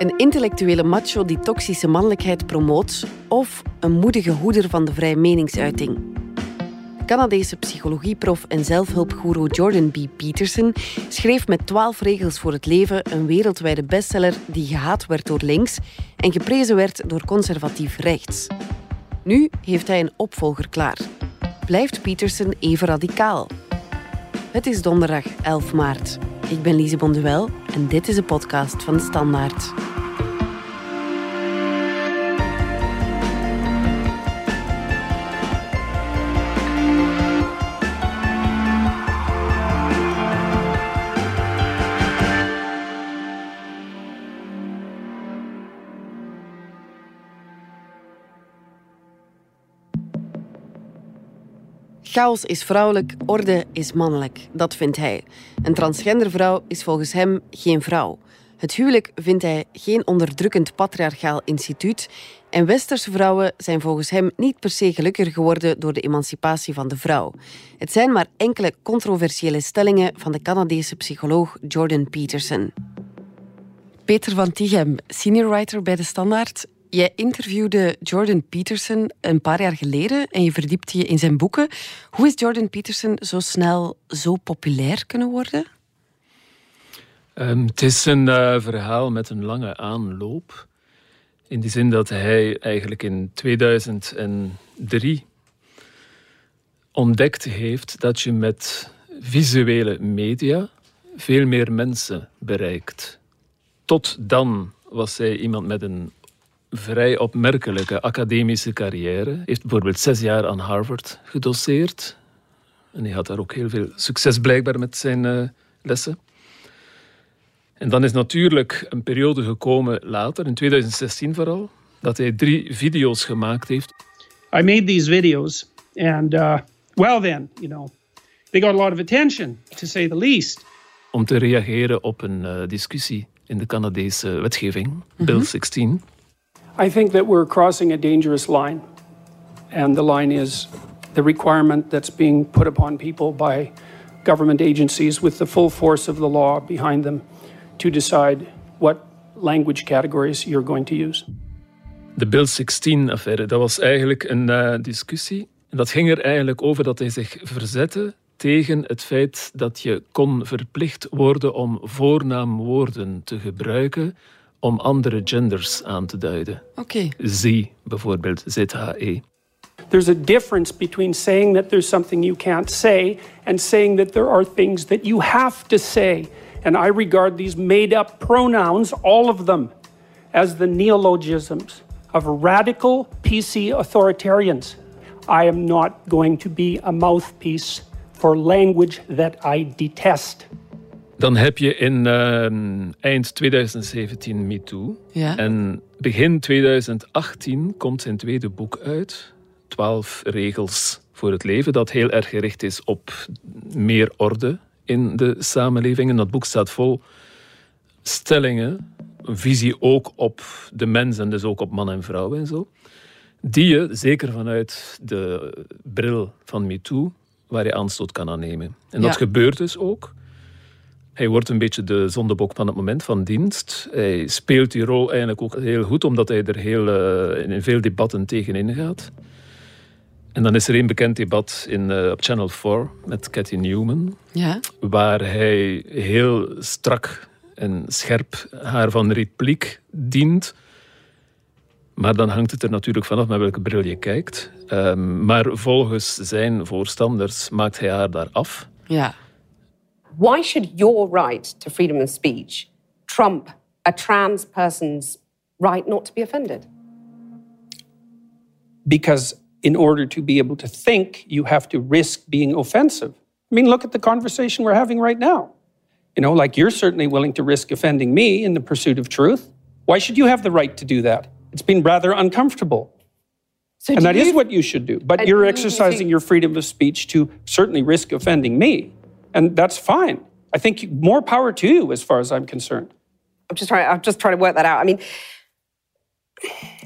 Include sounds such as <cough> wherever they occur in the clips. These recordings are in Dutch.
Een intellectuele macho die toxische mannelijkheid promoot of een moedige hoeder van de vrije meningsuiting. De Canadese psychologieprof en zelfhulpgoeroe Jordan B. Peterson schreef met 12 regels voor het leven een wereldwijde bestseller die gehaat werd door links en geprezen werd door conservatief rechts. Nu heeft hij een opvolger klaar. Blijft Peterson even radicaal? Het is donderdag 11 maart. Ik ben Lise Bonduel en dit is een podcast van de Standaard. Chaos is vrouwelijk, orde is mannelijk. Dat vindt hij. Een transgender vrouw is volgens hem geen vrouw. Het huwelijk vindt hij geen onderdrukkend patriarchaal instituut. En westerse vrouwen zijn volgens hem niet per se gelukkiger geworden door de emancipatie van de vrouw. Het zijn maar enkele controversiële stellingen van de Canadese psycholoog Jordan Peterson. Peter van Tichem, senior writer bij De Standaard. Jij interviewde Jordan Peterson een paar jaar geleden en je verdiept je in zijn boeken. Hoe is Jordan Peterson zo snel zo populair kunnen worden? Um, het is een uh, verhaal met een lange aanloop. In die zin dat hij eigenlijk in 2003 ontdekt heeft dat je met visuele media veel meer mensen bereikt. Tot dan was hij iemand met een vrij opmerkelijke academische carrière. Heeft bijvoorbeeld zes jaar aan Harvard gedoseerd. En hij had daar ook heel veel succes blijkbaar met zijn uh, lessen. En dan is natuurlijk een periode gekomen later, in 2016 vooral, dat hij drie video's gemaakt heeft. I made these videos and uh, well then, you know, they got a lot of attention, to say the least. Om te reageren op een uh, discussie in de Canadese wetgeving, mm -hmm. Bill 16. I think that we're crossing a dangerous line. And the line is the requirement that's being put upon people by government agencies with the full force of the law behind them to decide what language categories you're going to use. De Bill 16-affaire, dat was eigenlijk een uh, discussie. En dat ging er eigenlijk over dat hij zich verzette tegen het feit dat je kon verplicht worden om voornaamwoorden te gebruiken om andere genders aan te duiden. Oké. Z bijvoorbeeld, ZHE. There's a difference between saying that there's something you can't say and saying that there are things that you have to say. And I regard these made up pronouns, all of them, as the neologisms of radical PC authoritarians. I am not going to be a mouthpiece for language that I detest. Dan heb je in uh, eind 2017 MeToo. Ja. En begin 2018 komt zijn tweede boek uit. 12 regels voor het leven. Dat heel erg gericht is op meer orde in de samenleving. En dat boek staat vol stellingen. Een visie ook op de mens en dus ook op man en vrouw en zo. Die je, zeker vanuit de bril van MeToo, waar je aanstoot kan aannemen. En dat gebeurt dus ook. Hij wordt een beetje de zondebok van het moment van dienst. Hij speelt die rol eigenlijk ook heel goed, omdat hij er heel, uh, in veel debatten tegenin gaat. En dan is er een bekend debat in, uh, op Channel 4 met Cathy Newman, ja. waar hij heel strak en scherp haar van repliek dient. Maar dan hangt het er natuurlijk vanaf met welke bril je kijkt. Um, maar volgens zijn voorstanders maakt hij haar daar af. Ja. Why should your right to freedom of speech trump a trans person's right not to be offended? Because in order to be able to think, you have to risk being offensive. I mean, look at the conversation we're having right now. You know, like you're certainly willing to risk offending me in the pursuit of truth. Why should you have the right to do that? It's been rather uncomfortable. So and that you, is what you should do. But you're exercising you, your freedom of speech to certainly risk offending me. And that's fine. I think more power to you as far as I'm concerned. I'm just trying I'm just trying to work that out. I mean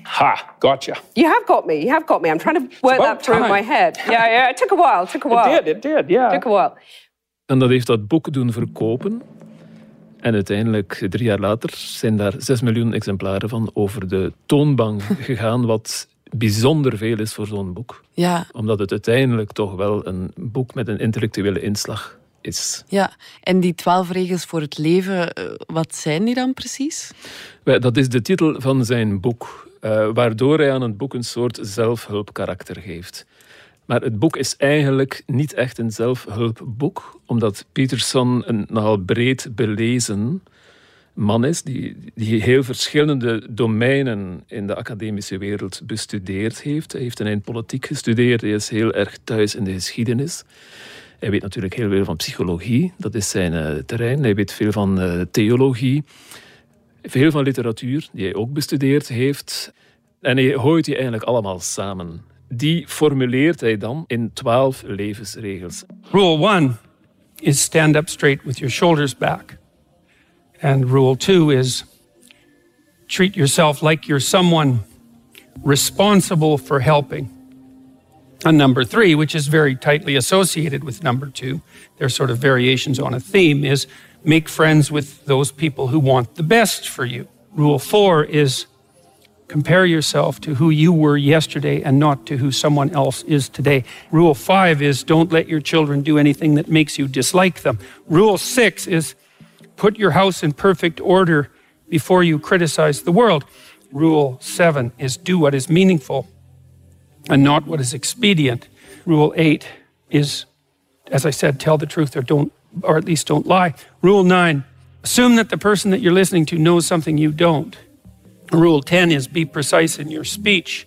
Ha, gotcha. You have got me. You have got me. I'm trying to work that through in my head. <laughs> Yeah, yeah. It took a while. It took a while. It did, it did, yeah. It took a while. En dat heeft dat boek doen verkopen. En uiteindelijk, drie jaar later, zijn daar 6 miljoen exemplaren van over de toonbank <laughs> gegaan, wat bijzonder veel is voor zo'n boek. Ja. Omdat het uiteindelijk toch wel een boek met een intellectuele inslag is. Ja, en die twaalf regels voor het leven, eh, wat zijn die dan precies? Dat is de titel van zijn boek, uh, waardoor hij aan het boek een soort zelfhulpkarakter geeft. Maar het boek is eigenlijk niet echt een zelfhulpboek, omdat Peterson een nogal breed belezen man is, die, die heel verschillende domeinen in de academische wereld bestudeerd heeft. Hij heeft in politiek gestudeerd, hij is heel erg thuis in de geschiedenis. Hij weet natuurlijk heel veel van psychologie, dat is zijn uh, terrein. Hij weet veel van uh, theologie, veel van literatuur, die hij ook bestudeerd heeft. En hij gooit die eigenlijk allemaal samen. Die formuleert hij dan in twaalf levensregels. Rule 1 is stand up straight with your shoulders back. And rule 2 is treat yourself like you're someone responsible for helping. And number three, which is very tightly associated with number two, they're sort of variations on a theme, is make friends with those people who want the best for you. Rule four is compare yourself to who you were yesterday and not to who someone else is today. Rule five is don't let your children do anything that makes you dislike them. Rule six is put your house in perfect order before you criticize the world. Rule seven is do what is meaningful and not what is expedient. Rule eight is, as I said, tell the truth or don't, or at least don't lie. Rule nine, assume that the person that you're listening to knows something you don't. Rule 10 is be precise in your speech.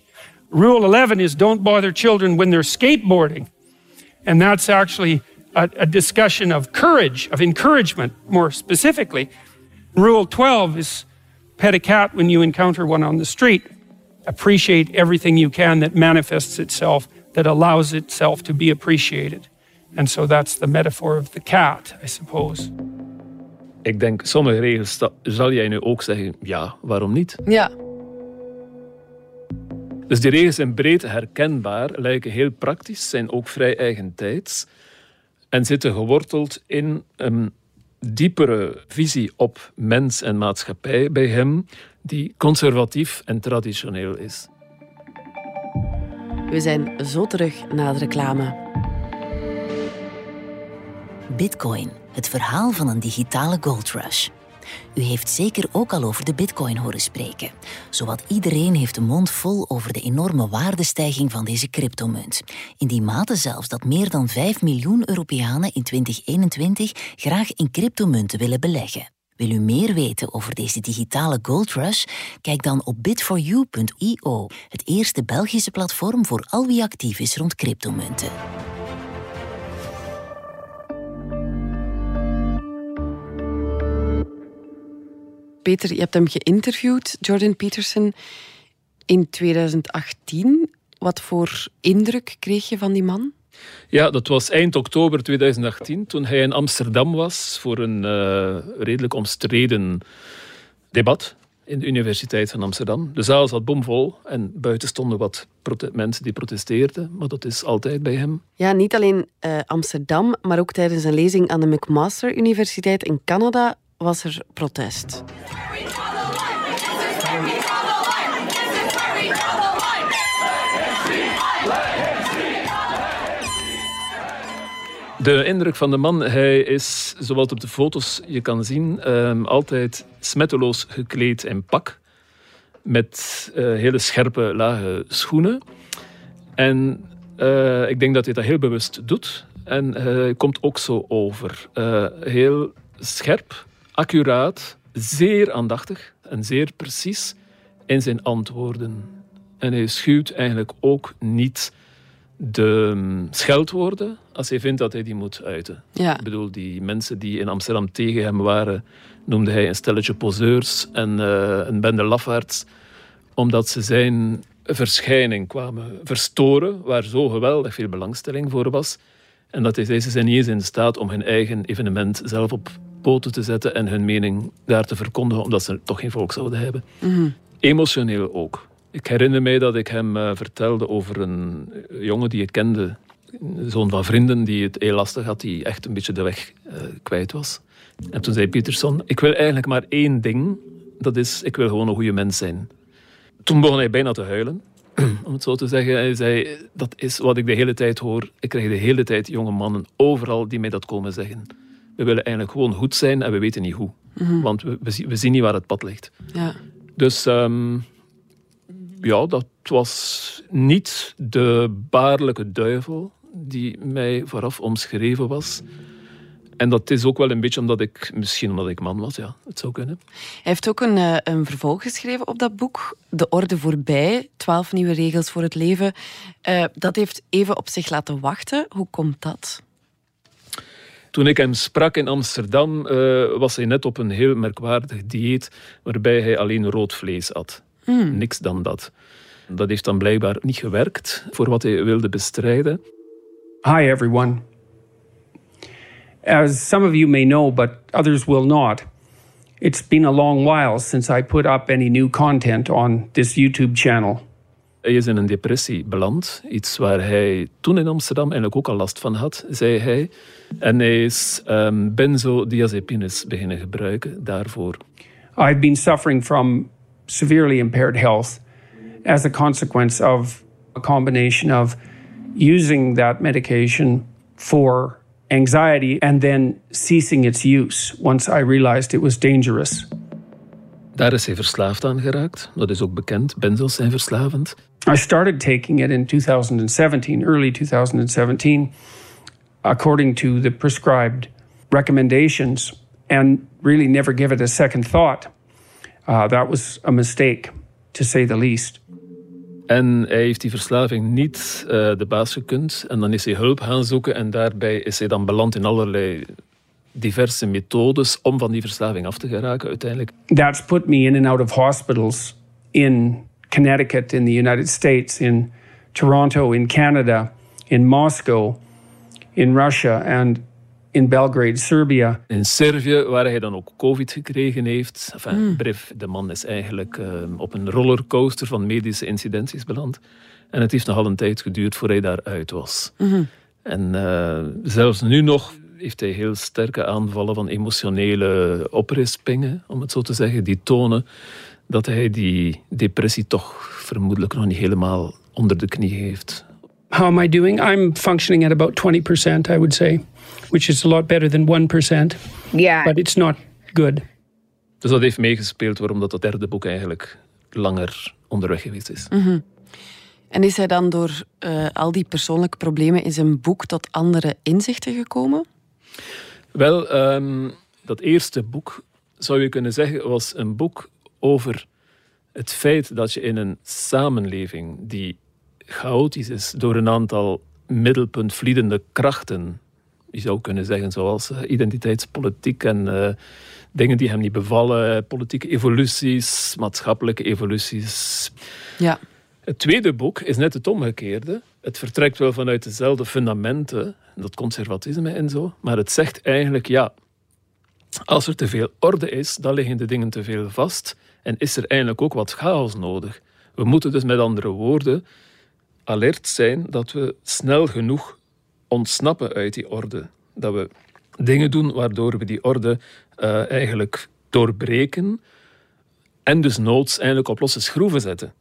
Rule 11 is don't bother children when they're skateboarding. And that's actually a, a discussion of courage, of encouragement more specifically. Rule 12 is pet a cat when you encounter one on the street. Appreciate everything you can that manifests itself, that allows itself to be appreciated. And so that's the metaphor of the cat, I suppose. Ik denk, sommige regels zal jij nu ook zeggen, ja, waarom niet? Ja. Dus die regels zijn breed herkenbaar, lijken heel praktisch, zijn ook vrij eigentijds en zitten geworteld in een diepere visie op mens en maatschappij bij hem, die conservatief en traditioneel is. We zijn zo terug na de reclame. Bitcoin, het verhaal van een digitale gold rush. U heeft zeker ook al over de bitcoin horen spreken. Zowat iedereen heeft de mond vol over de enorme waardestijging van deze cryptomunt. In die mate zelfs dat meer dan 5 miljoen Europeanen in 2021 graag in cryptomunten willen beleggen. Wil u meer weten over deze digitale gold rush? Kijk dan op bit4u.io, het eerste Belgische platform voor al wie actief is rond cryptomunten. Peter, je hebt hem geïnterviewd, Jordan Peterson, in 2018. Wat voor indruk kreeg je van die man? Ja, dat was eind oktober 2018, toen hij in Amsterdam was voor een uh, redelijk omstreden debat in de Universiteit van Amsterdam. De zaal zat bomvol en buiten stonden wat mensen die protesteerden, maar dat is altijd bij hem. Ja, niet alleen uh, Amsterdam, maar ook tijdens een lezing aan de McMaster Universiteit in Canada was er protest. De indruk van de man, hij is, zoals op de foto's je kan zien, um, altijd smetteloos gekleed in pak. Met uh, hele scherpe, lage schoenen. En uh, ik denk dat hij dat heel bewust doet. En hij komt ook zo over. Heel scherp, accuraat, zeer aandachtig en zeer precies in zijn antwoorden. En hij schuwt eigenlijk ook niet de mm, scheldwoorden als hij vindt dat hij die moet uiten. Ja. Ik bedoel, die mensen die in Amsterdam tegen hem waren, noemde hij een stelletje poseurs en uh, een bende lafaards, omdat ze zijn verschijning kwamen verstoren, waar zo geweldig veel belangstelling voor was. En dat hij zei, ze zijn niet eens in staat om hun eigen evenement zelf op poten te zetten en hun mening daar te verkondigen, omdat ze toch geen volk zouden hebben. Mm Emotioneel ook. Ik herinner mij dat ik hem uh, vertelde over een jongen die ik kende, zoon van vrienden, die het heel lastig had, die echt een beetje de weg uh, kwijt was. En toen zei Peterson, ik wil eigenlijk maar één ding. Dat is, ik wil gewoon een goede mens zijn. Toen begon hij bijna te huilen, <clears throat> om het zo te zeggen. Hij zei, dat is wat ik de hele tijd hoor. Ik krijg de hele tijd jonge mannen overal die mij dat komen zeggen. We willen eigenlijk gewoon goed zijn en we weten niet hoe. Want we, we, zien niet waar het pad ligt. Ja. Dus ehm, ja, dat was niet de baarlijke duivel die mij vooraf omschreven was. En dat is ook wel een beetje omdat ik, misschien omdat ik man was, ja, het zou kunnen. Hij heeft ook een, eh, een vervolg geschreven op dat boek, De Orde Voorbij, 12 nieuwe regels voor het leven. Uh, dat heeft even op zich laten wachten. Hoe komt dat? Toen ik hem sprak in Amsterdam, uh, was hij net op een heel merkwaardig dieet waarbij hij alleen rood vlees at. Hmm. Niks dan dat. Dat heeft dan blijkbaar niet gewerkt voor wat hij wilde bestrijden. Hi everyone. As some of you may know, but others will not, it's been a long while since I put up any new content on this YouTube channel. Hij is in een depressie beland. Iets waar hij toen in Amsterdam eigenlijk ook al last van had, zei hij. En hij is um, benzodiazepines beginnen gebruiken daarvoor. I've been suffering from severely impaired health as a consequence of a combination of using that medication for anxiety and then ceasing its use once I realized it was dangerous. Daar is hij verslaafd aan geraakt. Dat is ook bekend. Benzos zijn verslavend. I started taking it in 2017, early 2017, according to the prescribed recommendations, and really never give it a second thought. Uh, that was a mistake, to say the least. En hij heeft die verslaving niet uh, de baas gekund. En dan is hij hulp gaan zoeken. En daarbij is hij dan beland in allerlei diverse methodes om van die verslaving af te geraken uiteindelijk. That's put me in and out of hospitals in Connecticut, in the United States, in Toronto, in Canada, in Moscow, in Russia and in Belgrade, Serbia. In Servië, waar hij dan ook COVID gekregen heeft. Enfin, mm. Brief, de man is eigenlijk uh, op een rollercoaster van medische incidenties beland. En het heeft nogal een tijd geduurd voor hij daaruit was. Mm -hmm. En uh, zelfs nu nog heeft hij heel sterke aanvallen van emotionele oprispingen, om het zo te zeggen, die tonen dat hij die depressie toch vermoedelijk nog niet helemaal onder de knie heeft. How am I doing? I'm functioning at about 20%, I would say, which is a lot better than 1%. Yeah. But it's not good. Dus dat heeft meegespeeld waarom dat, dat derde boek eigenlijk langer onderweg geweest is. Mm -hmm. En is hij dan door uh, al die persoonlijke problemen in zijn boek tot andere inzichten gekomen? Wel, um, dat eerste boek, zou je kunnen zeggen, was een boek over het feit dat je in een samenleving die chaotisch is door een aantal middelpuntvliedende krachten, je zou kunnen zeggen zoals uh, identiteitspolitiek en uh, dingen die hem niet bevallen, politieke evoluties, maatschappelijke evoluties. Ja. Het tweede boek is net het omgekeerde. Het vertrekt wel vanuit dezelfde fundamenten, dat conservatisme en zo, maar het zegt eigenlijk ja, als er te veel orde is, dan liggen de dingen te veel vast en is er eigenlijk ook wat chaos nodig. We moeten dus met andere woorden alert zijn dat we snel genoeg ontsnappen uit die orde. Dat we dingen doen waardoor we die orde uh, eigenlijk doorbreken en dus noods eigenlijk op losse schroeven zetten.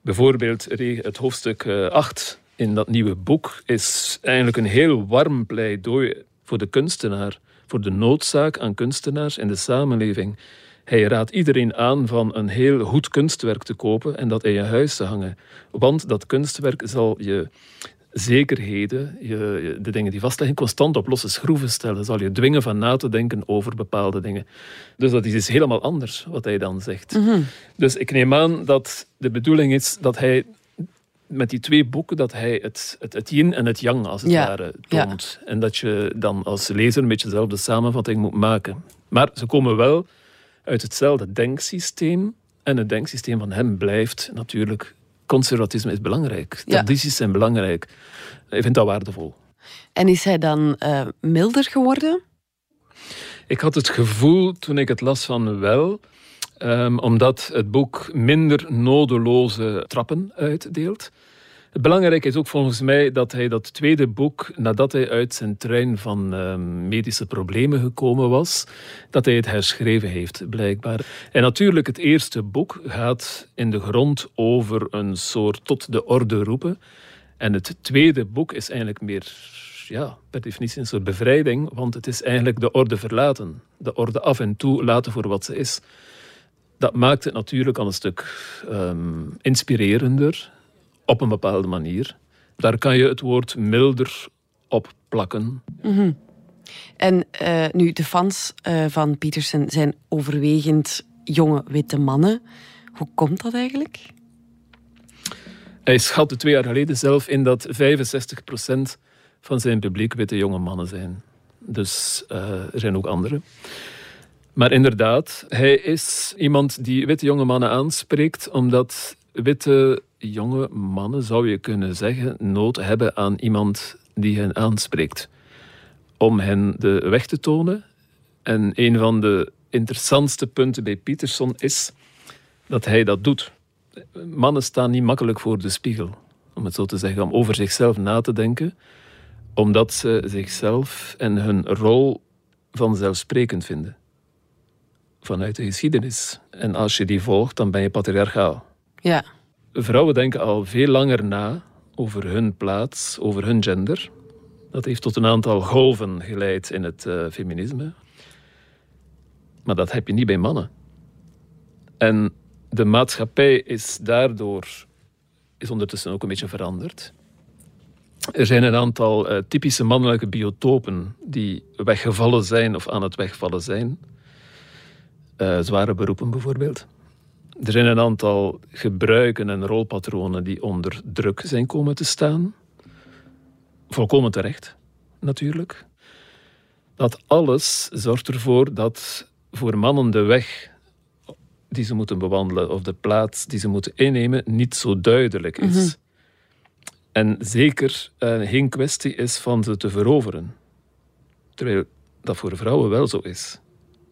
Bijvoorbeeld het hoofdstuk 8 in dat nieuwe boek is eigenlijk een heel warm pleidooi voor de kunstenaar, voor de noodzaak aan kunstenaars in de samenleving. Hij raadt iedereen aan van een heel goed kunstwerk te kopen en dat in je huis te hangen. Want dat kunstwerk zal je zekerheden, je, de dingen die vastleggen, constant op losse schroeven stellen. Zal je dwingen van na te denken over bepaalde dingen. Dus dat is iets helemaal anders wat hij dan zegt. Mm -hmm. Dus ik neem aan dat de bedoeling is dat hij met die twee boeken dat hij het, het, het yin en het yang als het ja. ware toont. Ja. En dat je dan als lezer een beetje dezelfde samenvatting moet maken. Maar ze komen wel uit hetzelfde denksysteem. En het denksysteem van hem blijft natuurlijk... Conservatisme is belangrijk. Ja. Tradities zijn belangrijk. Ik vind dat waardevol. En is hij dan uh, milder geworden? Ik had het gevoel toen ik het las van wel... Um, omdat het boek minder nodeloze trappen uitdeelt. Het belangrijke is ook volgens mij dat hij dat tweede boek, nadat hij uit zijn trein van ehm, medische problemen gekomen was, dat hij het herschreven heeft, blijkbaar. En natuurlijk, het eerste boek gaat in de grond over een soort tot de orde roepen. En het tweede boek is eigenlijk meer, ja, per definitie een soort bevrijding, want het is eigenlijk de orde verlaten. De orde af en toe laten voor wat ze is. Dat maakt het natuurlijk al een stuk ehm, inspirerender op een bepaalde manier. Daar kan je het woord milder op plakken. En eh, nu, de fans eh, van Peterson zijn overwegend jonge witte mannen. Hoe komt dat eigenlijk? Hij schatte twee jaar geleden zelf in dat 65% van zijn publiek witte jonge mannen zijn. Dus eh, er zijn ook anderen. Maar inderdaad, hij is iemand die witte jonge mannen aanspreekt, omdat witte jonge mannen, zou je kunnen zeggen, nood hebben aan iemand die hen aanspreekt. Om hen de weg te tonen. En een van de interessantste punten bij Peterson is dat hij dat doet. Mannen staan niet makkelijk voor de spiegel, om het zo te zeggen, om over zichzelf na te denken, omdat ze zichzelf en hun rol vanzelfsprekend vinden. Vanuit de geschiedenis. En als je die volgt, dan ben je patriarchaal. Ja. Vrouwen denken al veel langer na over hun plaats, over hun gender. Dat heeft tot een aantal golven geleid in het uh, feminisme. Maar dat heb je niet bij mannen. En de maatschappij is daardoor is ondertussen ook een beetje veranderd. Er zijn een aantal uh, typische mannelijke biotopen die weggevallen zijn of aan het wegvallen zijn. Uh, zware beroepen bijvoorbeeld. Er zijn een aantal gebruiken en rolpatronen die onder druk zijn komen te staan. Volkomen terecht, natuurlijk. Dat alles zorgt ervoor dat voor mannen de weg die ze moeten bewandelen of de plaats die ze moeten innemen niet zo duidelijk is. Mm -hmm. En zeker uh, geen kwestie is van ze te veroveren. Terwijl dat voor vrouwen wel zo is.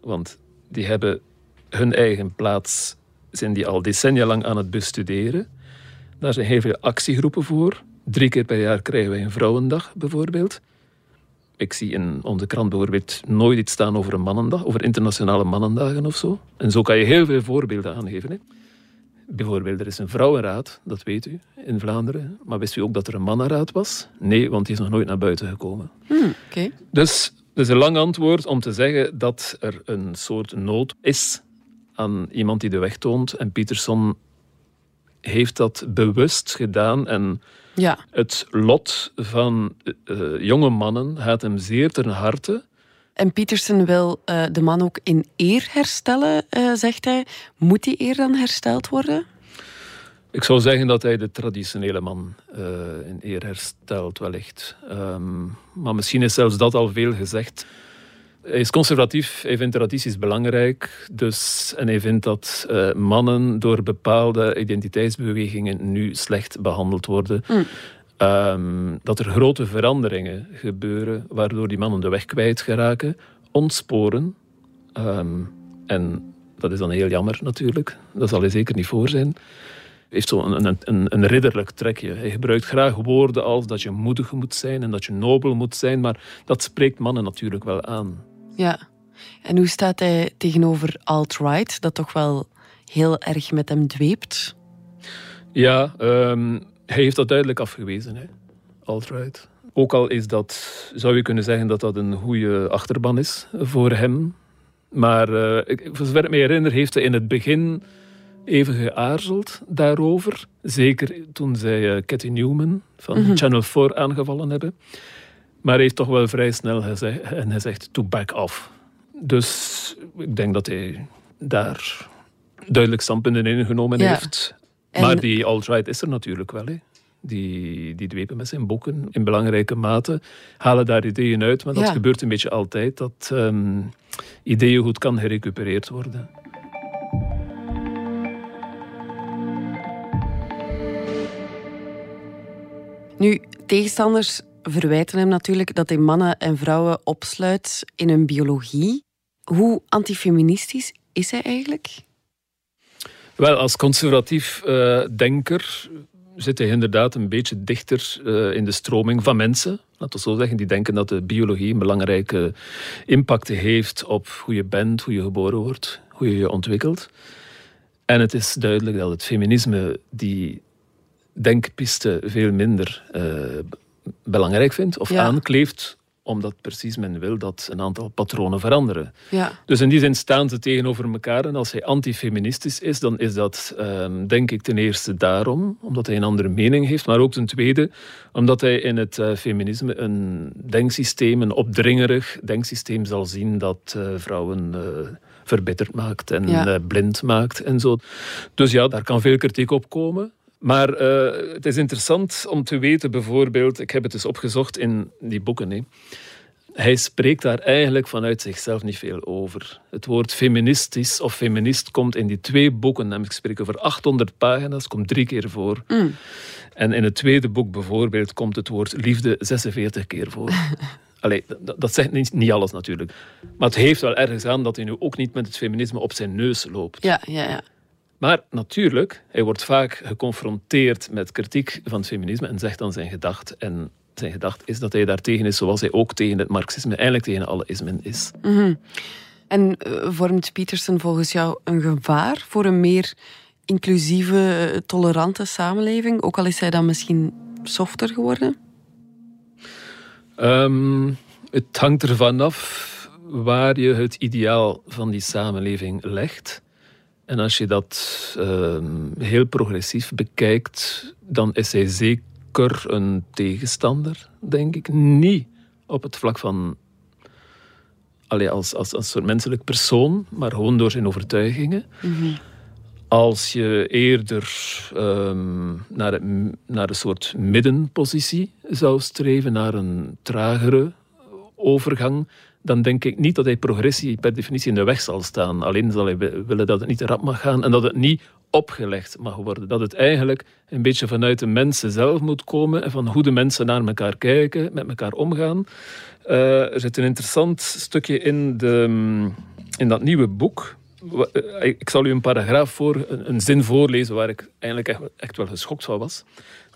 Want die hebben hun eigen plaats zijn die al decennia lang aan het bestuderen. Daar zijn heel veel actiegroepen voor. Drie keer per jaar krijgen wij een vrouwendag, bijvoorbeeld. Ik zie in onze krant bijvoorbeeld nooit iets staan over een mannendag, over internationale mannendagen of zo. En zo kan je heel veel voorbeelden aangeven. Hè. Bijvoorbeeld, er is een vrouwenraad, dat weet u, in Vlaanderen. Maar wist u ook dat er een mannenraad was? Nee, want die is nog nooit naar buiten gekomen. Hmm, okay. Dus dat is een lang antwoord om te zeggen dat er een soort nood is aan iemand die de weg toont. En Peterson heeft dat bewust gedaan. En ja. het lot van uh, jonge mannen gaat hem zeer ten harte. En Peterson wil uh, de man ook in eer herstellen, uh, zegt hij. Moet die eer dan hersteld worden? Ik zou zeggen dat hij de traditionele man in eer herstelt, wellicht. Um, maar misschien is zelfs dat al veel gezegd. Hij is conservatief, hij vindt tradities belangrijk. Dus, en hij vindt dat uh, mannen door bepaalde identiteitsbewegingen nu slecht behandeld worden. Mm. Um, dat er grote veranderingen gebeuren, waardoor die mannen de weg kwijt geraken, ontsporen. Um, en dat is dan heel jammer natuurlijk. Dat zal hij zeker niet voor zijn. Hij heeft zo'n een, een, een ridderlijk trekje. Hij gebruikt graag woorden als dat je moedig moet zijn en dat je nobel moet zijn, maar dat spreekt mannen natuurlijk wel aan. Ja. En hoe staat hij tegenover alt-right, dat toch wel heel erg met hem dweept? Ja, um, hij heeft dat duidelijk afgewezen, hè. alt-right. Ook al is dat, zou je kunnen zeggen dat dat een goede achterban is voor hem. Maar uh, ik, voor zover ik me herinner, heeft hij in het begin even geaarzeld daarover. Zeker toen zij uh, Cathy Newman van mm -hmm. Channel 4 aangevallen hebben. Maar hij heeft toch wel vrij snel gezegd, en hij zegt to back off. Dus ik denk dat hij daar duidelijk standpunten in genomen Ja. heeft. En- Maar die alt-right is er natuurlijk wel. Hè. Die, die dwepen met zijn boeken in belangrijke mate. Halen daar ideeën uit, maar dat Ja. gebeurt een beetje altijd. Dat ehm ideeën goed kan gerecupereerd worden. Nu, tegenstanders verwijten hem natuurlijk dat hij mannen en vrouwen opsluit in hun biologie. Hoe antifeministisch is hij eigenlijk? Wel, als conservatief eh, denker zit hij inderdaad een beetje dichter uh, in de stroming van mensen. Laten we zo zeggen, die denken dat de biologie een belangrijke impact heeft op hoe je bent, hoe je geboren wordt, hoe je je ontwikkelt. En het is duidelijk dat het feminisme die denkpiste veel minder uh, belangrijk vindt of ja. aankleeft omdat precies men wil dat een aantal patronen veranderen. Ja. Dus in die zin staan ze tegenover elkaar. En als hij antifeministisch is, dan is dat um, denk ik ten eerste daarom, omdat hij een andere mening heeft, maar ook ten tweede omdat hij in het uh, feminisme een denksysteem, een opdringerig denksysteem zal zien dat uh, vrouwen uh, verbitterd maakt en ja. blind maakt en zo. Dus ja, daar kan veel kritiek op komen. Maar uh, het is interessant om te weten, bijvoorbeeld, ik heb het dus opgezocht in die boeken. Hè. Hij spreekt daar eigenlijk vanuit zichzelf niet veel over. Het woord feministisch of feminist komt in die twee boeken, namelijk ik spreek over 800 pagina's, komt drie keer voor. Mm. En in het tweede boek bijvoorbeeld komt het woord liefde 46 keer voor. <laughs> Allee, dat, dat zegt niet, niet, alles natuurlijk. Maar het heeft wel ergens aan dat hij nu ook niet met het feminisme op zijn neus loopt. Ja, ja, ja. Maar natuurlijk, hij wordt vaak geconfronteerd met kritiek van het feminisme en zegt dan zijn gedacht. En zijn gedacht is dat hij daartegen is, zoals hij ook tegen het marxisme, eigenlijk tegen alle ismen is. Mhm. En uh, vormt Peterson volgens jou een gevaar voor een meer inclusieve, eh, tolerante samenleving? Ook al is hij dan misschien softer geworden? Um, het hangt ervan af waar je het ideaal van die samenleving legt. En als je dat uh, heel progressief bekijkt, dan is hij zeker een tegenstander, denk ik. Niet op het vlak van allee, als, als, als soort menselijk persoon, maar gewoon door zijn overtuigingen. Mm -hmm. Als je eerder um, naar, naar een soort middenpositie zou streven, naar een tragere overgang, dan denk ik niet dat hij progressie per definitie in de weg zal staan. Alleen zal hij willen dat het niet rap mag gaan en dat het niet opgelegd mag worden. Dat het eigenlijk een beetje vanuit de mensen zelf moet komen en van hoe de mensen naar elkaar kijken, met elkaar omgaan. Uh, er zit een interessant stukje in, de, in dat nieuwe boek. Eh, ik zal u een paragraaf voor, een, zin voorlezen waar ik eigenlijk echt, echt wel geschokt van was.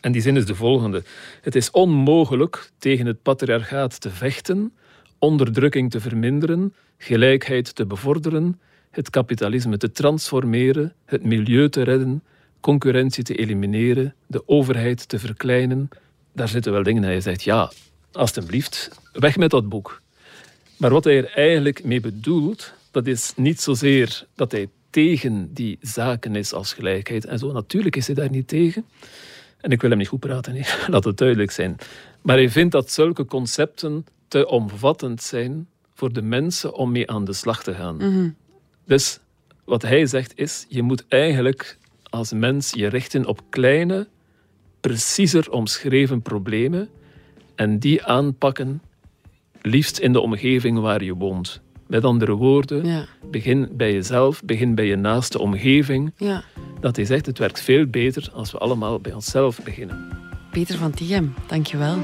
En die zin is de volgende. Het is onmogelijk tegen het patriarchaat te vechten onderdrukking te verminderen, gelijkheid te bevorderen, het kapitalisme te transformeren, het milieu te redden, concurrentie te elimineren, de overheid te verkleinen. Daar zitten wel dingen in. Hij zegt, ja, alstublieft, weg met dat boek. Maar wat hij er eigenlijk mee bedoelt, dat is niet zozeer dat hij tegen die zaken is als gelijkheid en zo. Natuurlijk is hij daar niet tegen. En ik wil hem niet goed praten, <laughs> laat het duidelijk zijn. Maar hij vindt dat zulke concepten te omvattend zijn voor de mensen om mee aan de slag te gaan. Mhm. Dus wat hij zegt is, je moet eigenlijk als mens je richten op kleine, preciezer omschreven problemen en die aanpakken, liefst in de omgeving waar je woont. Met andere woorden, begin bij jezelf, begin bij je naaste omgeving. Ja. Dat hij zegt, het werkt veel beter als we allemaal bij onszelf beginnen. Peter van Tichem, dankjewel.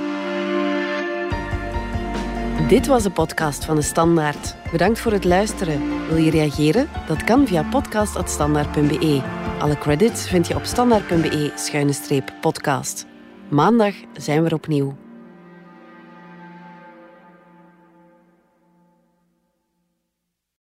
Dit was de podcast van de Standaard. Bedankt voor het luisteren. Wil je reageren? Dat kan via podcast.standaard.be. Alle credits vind je op standaard.be-podcast. Maandag zijn we opnieuw.